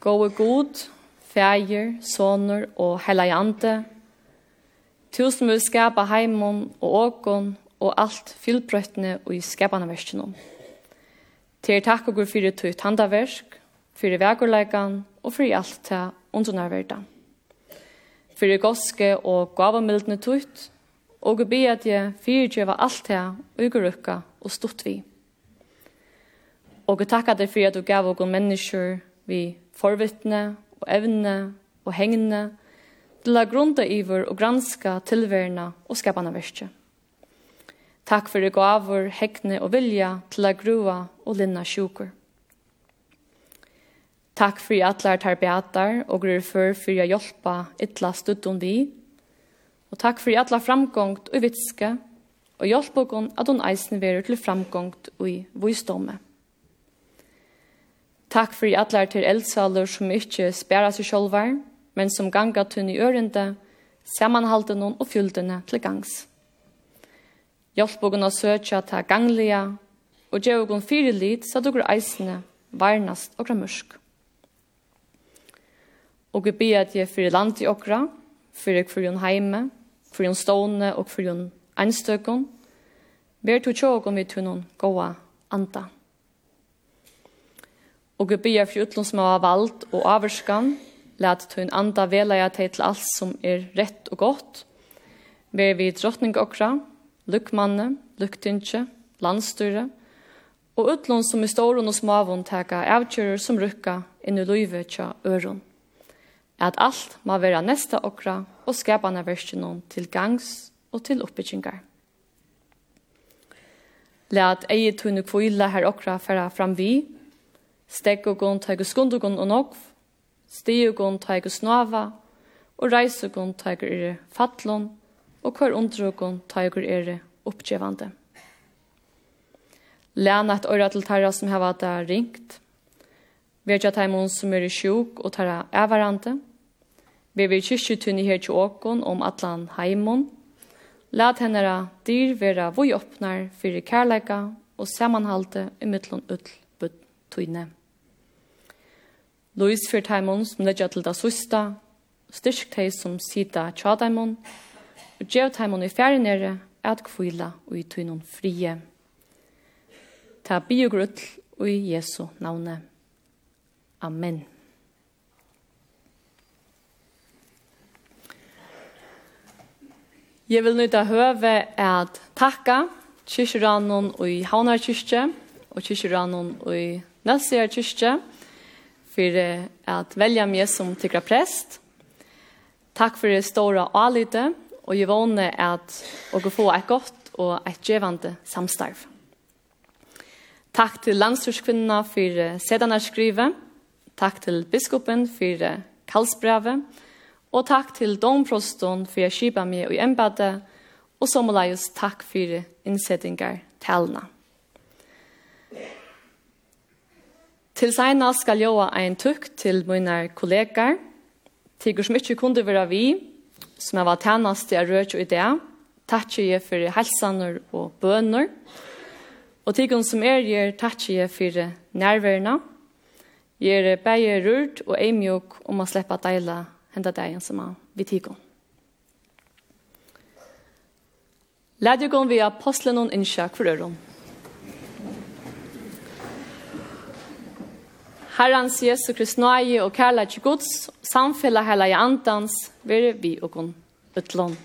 Speaker 6: Gå god, feir, soner og helajante, Tu som vil skapa heimon og åkon og alt fyllbrøttene og i skapane verskjennom. Til takk og fyrir tøyt handaversk, fyrir vegurleikan og fyrir alt til undernærverda. Fyrir goske og gavamildne tøyt, og gu be at jeg fyrirgjeva alt til ugerukka og stutt vi. Og gu takka deg fyrir at du gav okon mennesker vi forvittne og evne og hengne til å grunda iver og granska tilverna og skapana verskje. Takk for det gaver, hekne og vilja til å grua og linna sjukur. Takk for atlar tar beatar og grur for for å hjelpa ytla studdon vi. Og takk for atlar framgångt og vitske og hjelp okon at hon eisen verur til framgångt og i vissdomme. Takk for atlar til eldsaler som ikkje spæra seg sjolvar, men som ganga tunn i ørende, samanhalden og fylldene til gangs. Hjelp og å søtja til ganglia, og gjør hon fire lid, så dukker eisene, varnast og gramørsk. Og vi ber at jeg fyrir land i okra, fyrir fyrir hon heime, fyrir hon stående og fyrir hon einstøkken, ber to tjågon vi tunnon goa anda. Og vi ber fyrir har valgt og averskan, Lät tun anda velaja teg til alt som er rett og godt. Ber vi drottning okra, lukkmanne, lukktinje, landstyre, og utlån som i ståren og smavån teka avkjører som rukka inn i løyve tja øron. At alt må være nesta okra og skapane versjonen til gangs og til oppbyggingar. Lät eie tunne kvile her okra færa fram vi, stekk og gong teg skund og gong og nokv, stegugun teigur snava, og reisugun teigur ere fatlon, og hver undrugun teigur ere oppgjevande. Læna et øyra til tarra som heva da ringt, Verja taimon som er sjuk og tarra ævarande. Vi vil kyrkjutunni her til åkon om atlan heimon. Lad hennara dyr vera voi oppnar fyrir kærleika og samanhalte i mittlun ull bud tøyne. Lois for taimon som ledja til det susta, styrk teg som sida tja taimon, og djev taimon i fjerde nere at kvila og i tøynon frie. Ta biogrutl og i Jesu navne. Amen. Jeg vil nøyda høve at takka kyrkjeranon og i Havnar kyrkje og kyrkjeranon og i Nelsier kyrkje för att välja mig som tycker präst. Tack för det stora alite och jag vånar att och få ett gott och ett givande samstarv. Tack till landstyrskvinnorna för sedan jag skriver. Tack till biskopen för kallsbrevet. Och tack till domprosten för att jag kipar mig i ämbetet. Och som tack för insättningar talna. Til sena skal jeg ha en tukk til mine kollegaer, til som ikke kunne være vi, som jeg var tænast til å rød i det, takk jeg for helsaner og bøner, og til som er gjer takk jeg for nærværende. Jeg er bare rørt og eimjok om å sleppa deila henda dagen som han vi tigur. Lædjegon vi apostlen og innsjøk for øron. Herrens Jesu Krist nøye og til Guds, samfella hele i antans, vere vi og kun utlån.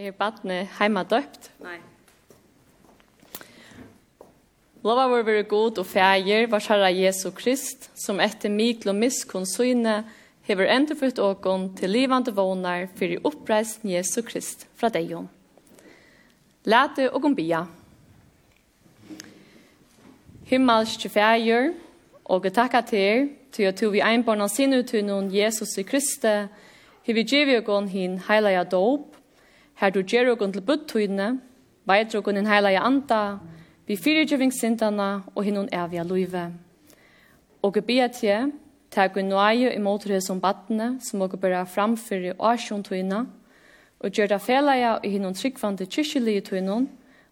Speaker 6: Er badne heima døpt? Nei. Lova vår vare god og fægir, var kjæra Jesu Krist, som etter mikl og miskunn søgne, hever endefødt åkon til livande vånar fyrir oppreisen Jesu Krist fra deion. Late og gombia. Himmelske fægir, og takka til, til at vi einbarnan sinne utunnen Jesus i Kriste, hever givet åkon hin heilaja dåp, her du gjer og til budtøyne, veit hin en heilige anda, vi fyrirgjøving sintana og hinnon evige luive. Og vi ber til, takk en nøye i motorhet som battene, som også bør framføre årsjontøyene, og gjør det felaja i hinnom tryggvande kyrkjelige tøynen,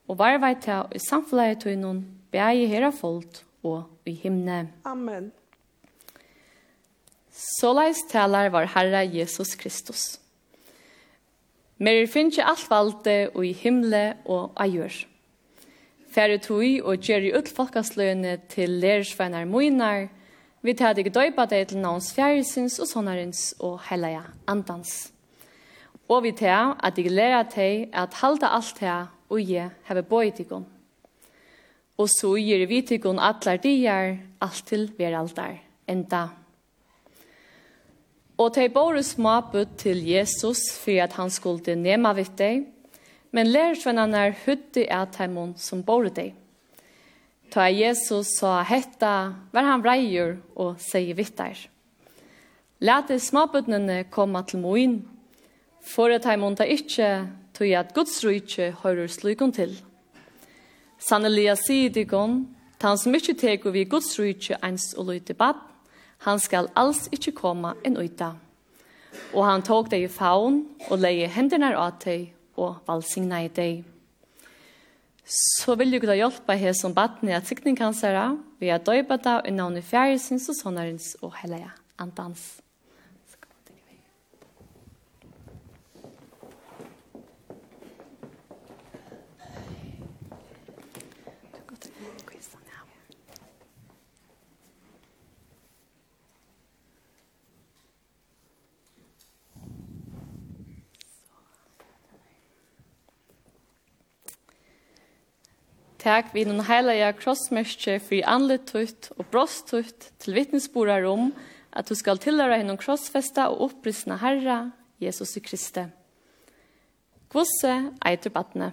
Speaker 6: og varvei til i samfunnet tøynen, beie her av folk og i himne.
Speaker 4: Amen.
Speaker 6: Såleis talar var Herre Jesus Kristus. Mer finn ikke alt valde og i himle og ajur. Færre tui og gjeri ull folkasløyene til lærersveinar moinar, vi tar deg døypa deg til navns fjæresins og sonarins og heilaja andans. Og vi tar at deg lærer deg at halda alt tæt og jeg heve bøytikon. Og så gir vi tikon atlar dier, alt til veraldar, enda. Og de bor småbud til Jesus for at han skulle nema vidt deg, men lærersvennene er hudde av dem som bor deg. Ta Jesus sa hetta, var han reier og sier vidt der. Læte småbudnene komme til moin, for at dem ta ikke tog at Guds rydde hører slukon til. Sannelig sier det gong, han som ikke teker vi Guds rydde ens og lytte baden, Han skal alls ikkje koma en uta. Og han tok deg i faun og leie hendene av deg og valsigna i deg. Så vil du kunne hjelpe her som baden i at sikning kan sere, ved at døypa deg i navnet fjæresins og sånnerens og hellige andans. tak vi noen heilige krossmørkje fri anletutt og brostutt til vittnesbordet om at du skal tilhøre henne krossfesta og opprystna Herre, Jesus Kristi. Kvosse eiter battene.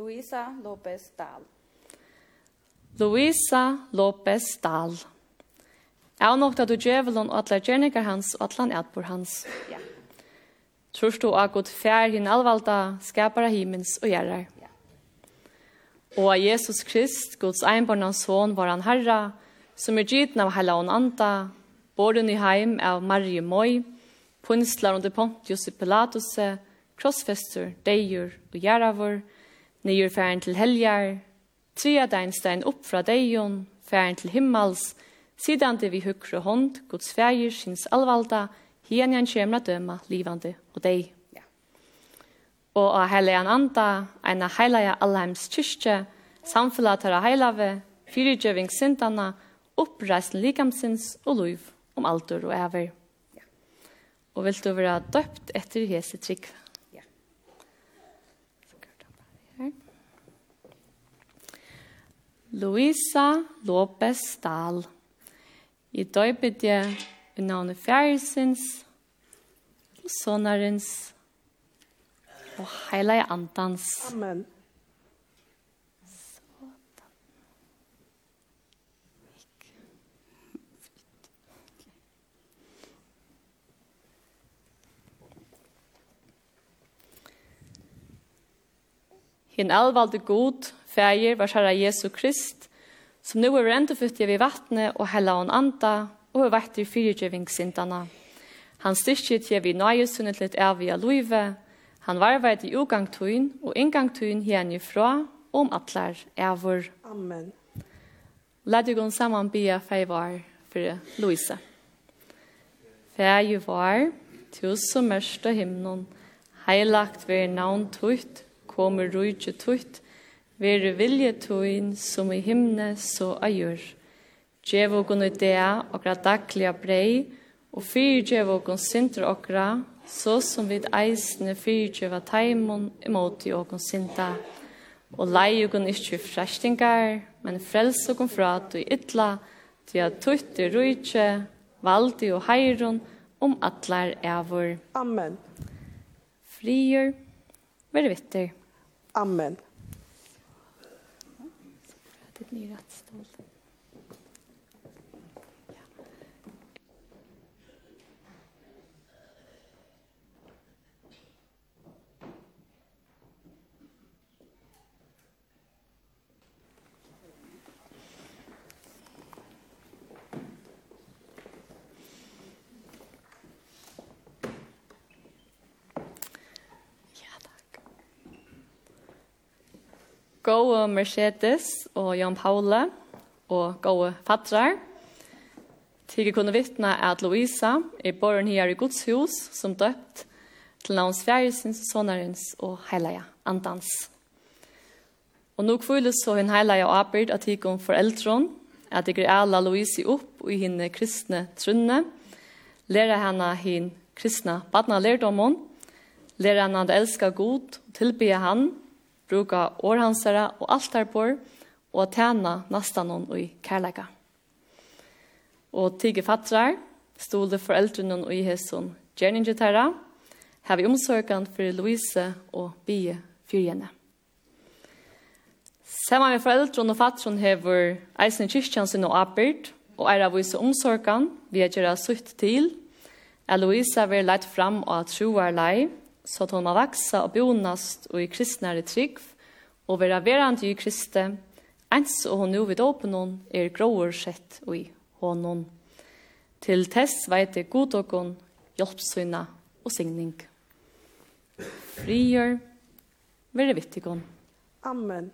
Speaker 7: Luisa Lopez Dahl.
Speaker 6: Luisa Lopez Dahl. Er nok at du djevelon og atler gjerninger hans og atlan etbor hans.
Speaker 7: Ja.
Speaker 6: Tror du at god fær hin alvalda skapara himmels og
Speaker 7: gjerrar.
Speaker 6: Og av Jesus Krist, Guds einbarna son, var han herra, som er gyden av Hellan anta, båren i heim av Marie Moi, punslar under Pontius i Pilatus, krossfester, deir og gjerravor, nyer færen til helgar, tria deinstein opp fra deion, færen til himmels, sidan det vi hukre hånd, Guds fægir, sinns alvalda, hien jan kjemra døma, livande og dei og av heilige Anda, en av heilige Allheims kyrkje, samfunnet av Heilave, fyrirgjøving syndana, oppreisen likamsins og lov om alder og æver.
Speaker 7: Ja.
Speaker 6: Og vil du være døpt etter hese trygg?
Speaker 7: Ja.
Speaker 6: Luisa Lopez Dahl. I døpet jeg i navnet Fjæresins, sonarins, og heilige andans.
Speaker 4: Amen.
Speaker 6: Hinn alvalde god, fægir, var kjæra Jesu Krist, som nu er rendefyttig ved vattnet og hella hon anda, og er vært i fyrirgjøvingssindana. Han styrkje til vi nøyesunnet litt av via luive, Han varvaði i ugangtøyen og inngangtøyen hjerni fra om atlar ævor.
Speaker 4: Amen.
Speaker 6: Lad gå saman bia feivar for Luisa. Fæju var, til som mørst av himnon, heilagt ver navn tutt, kommer rujtje tutt, ver vilje tuin som i himne så er gjør. Gjev og gunne dea okra dagliga brei, og fyr djev og gunn sinter okra, så som vid eisne fyrtjøva taimon imoti okon sinta, og lei okon ikkje frestingar, men frels okon fra du ytla, til at tutti rujtje, valdi og heiron, om atlar evor.
Speaker 4: Amen.
Speaker 6: Frier, vervitter.
Speaker 4: Amen.
Speaker 6: Det er nyrat. gode Mercedes og Jan Paule og gode Fatrar. Tige kunne vittna at Louisa er borren her i Guds hus som døpt til navns fjæresens, sonarins og heilaja andans. Og nå kvøles så hun heilaja og arbeid at tige om foreldron at tige greier Louise opp i henne kristne trunne, lære henne henne kristna badna lærdommen, lære henne at elska god og tilbe han, bruka århansere og altarbor og tæna nastanon i kærleika. Og tige fattrar, stole foreldrene og i hesson gjerningetæra, har vi omsorgan for Louise og Bie fyrjene. Saman med foreldrene og fattron hever eisen kyrkjansen og apert, og er av vise omsorgan vi er gjerra sutt til, er Louise vil vært leit fram og troar lei, så att hon har vaksa och bonast och i kristnare trygg och vara verande i kriste, ens og hon nu vid åpen er gråer sett og i honom. Til tess veit det god og hon, hjelpsynna og signing. Frier, vere vittig hon.
Speaker 4: Amen.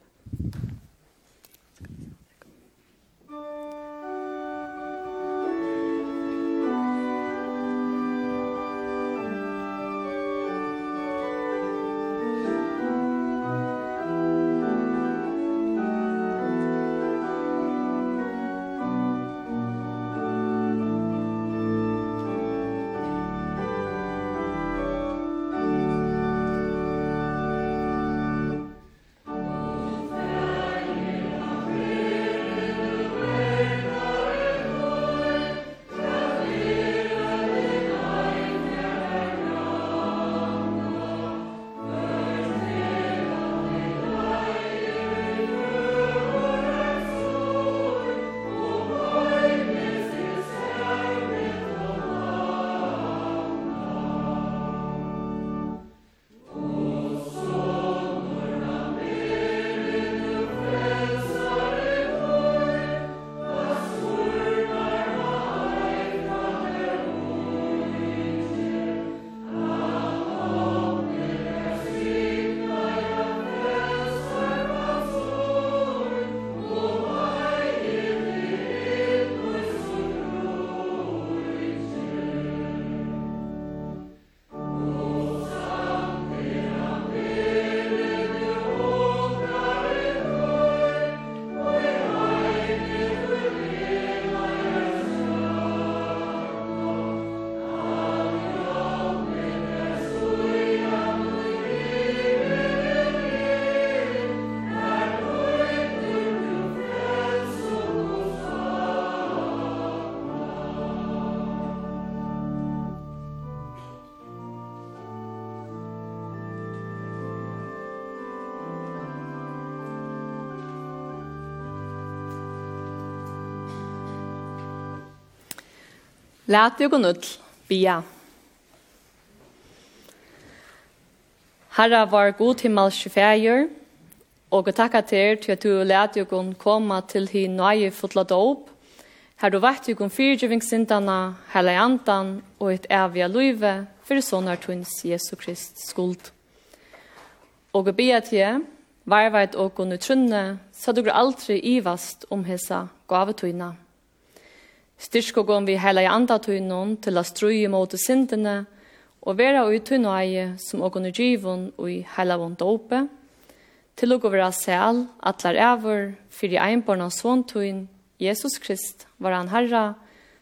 Speaker 6: Lät dig och bia. Herra var god himmel 24, og jeg takker til til at du lærte gå komme til hin nøye fotla dåp, her du vet deg gå fyrtjøvingssintene, hele andan og et evige løyve, for sånn er tunns Jesu Krist skuld. Og jeg ber til varveit og kunne trunne, så du aldri ivast om hessa gavetøyna. Styrk og gom vi heila i andatunnon til a strui mot sindene, og vera ui tunnaie som ogon ugivon ui heila vond dope, til og vera sel, atlar evor, fyrir einbarna svontuin, Jesus Krist, var han herra,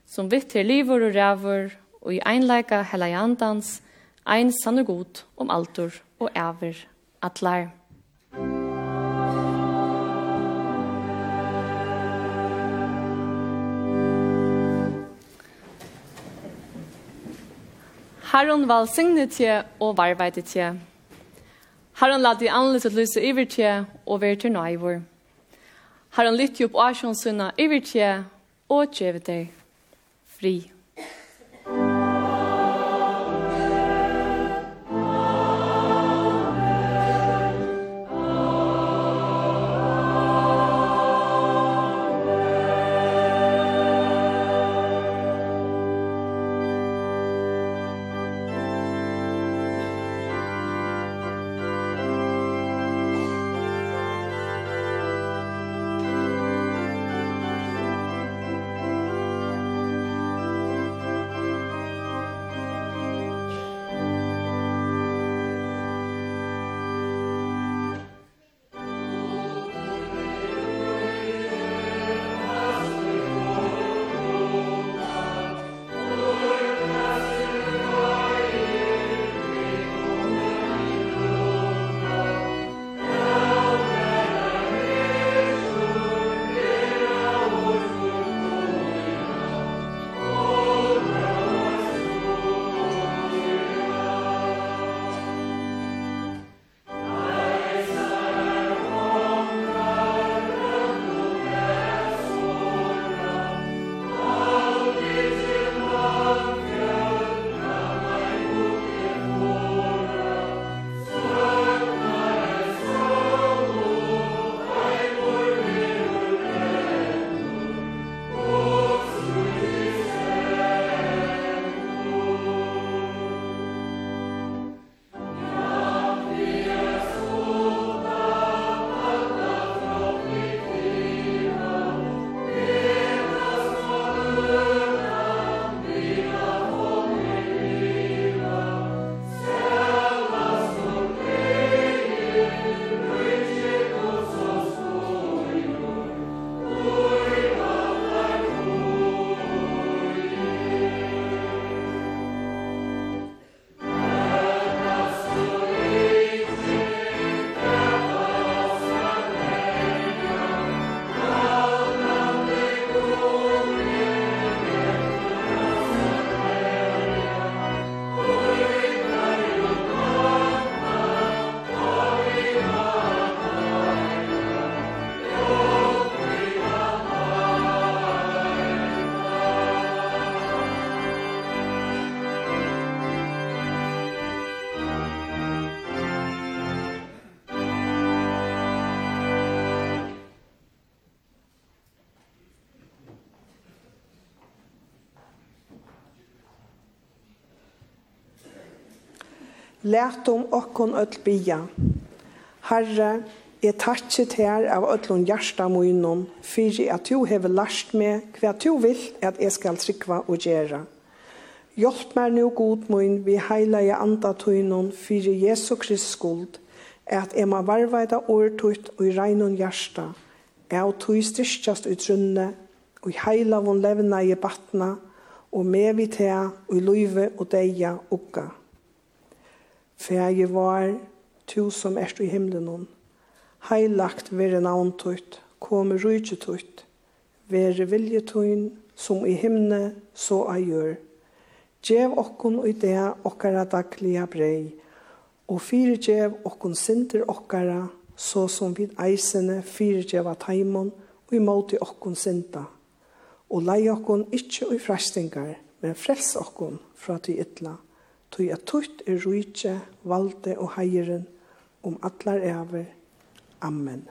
Speaker 6: som vitt til livor og rævor, og i einleika heila i andans, ein sanne god om altor og evor, atlar. Herren velsigne til og varveide til. Herren la de annerledes at lyse iver til og være til nøyvor. Herren lytte opp asjonssyna iver til og tjeve deg fri.
Speaker 4: Lært om okkon öll bia. Herre, jeg takkje til av öllun hjärsta munnen, fyrir at du hever lært meg hva du vil at jeg skal trykva og gjera. Hjelp meg nu god munn, vi heilige anda tøynon fyrir Jesu Krist skuld, at jeg må varveida årtøyt og i reinon hjarta, av tøy styrkjast utrunne, og i heila von levna i batna, og med vi tea, og i og deia ukka. Fæge var, tu som erst i himmelen hon. Heilagt vere navn tøyt, kom rujtje tøyt. Vere vilje tøyn, som i himne, så a gjør. Gjev okkon i det okkara daglige brei, og fyrirgjev okkon sinter okkara, så som vid eisene fyrirgjeva taimon, og imot i okkon sinta. Og lei okkon ikkje i frestingar, men frels okkon fra til ytla tog at tutt er rujtje, valde og heieren om atlar ever. Amen.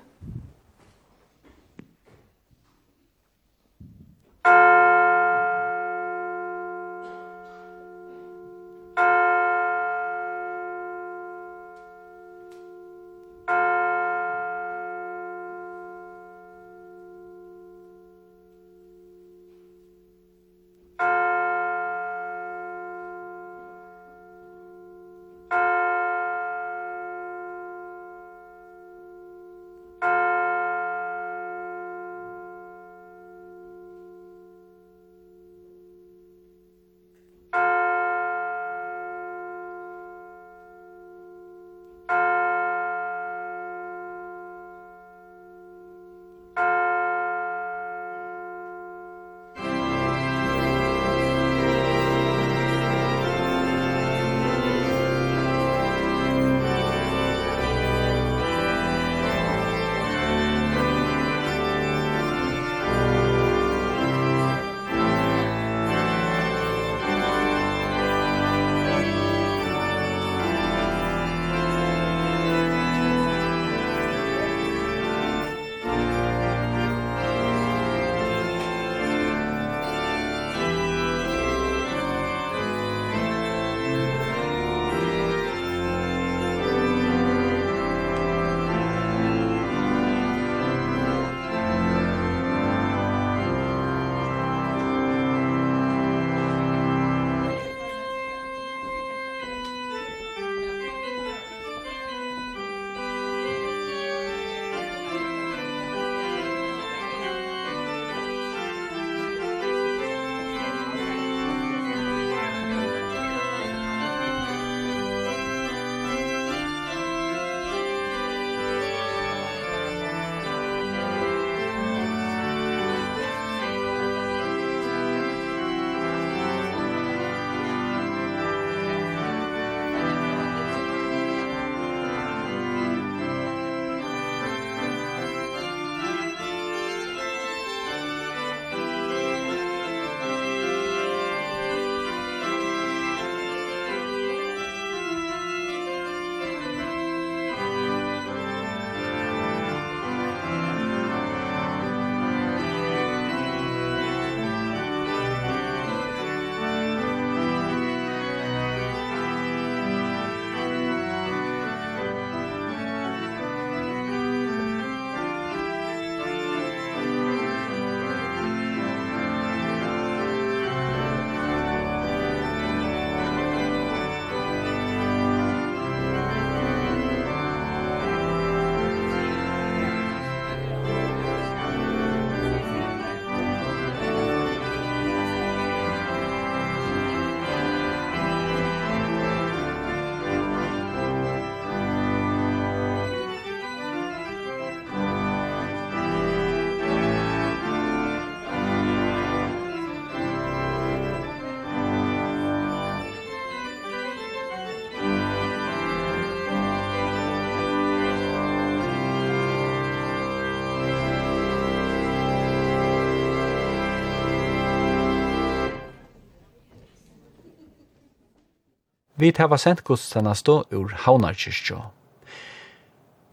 Speaker 3: Vi tar sent gudstjeneste ur Havnarkirkjå.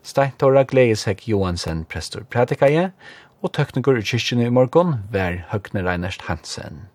Speaker 3: Steintora Gleisek Johansen prestor pratikaje, og tøkniker i kyrkjene i morgon vær Høgne Reinert Hansen.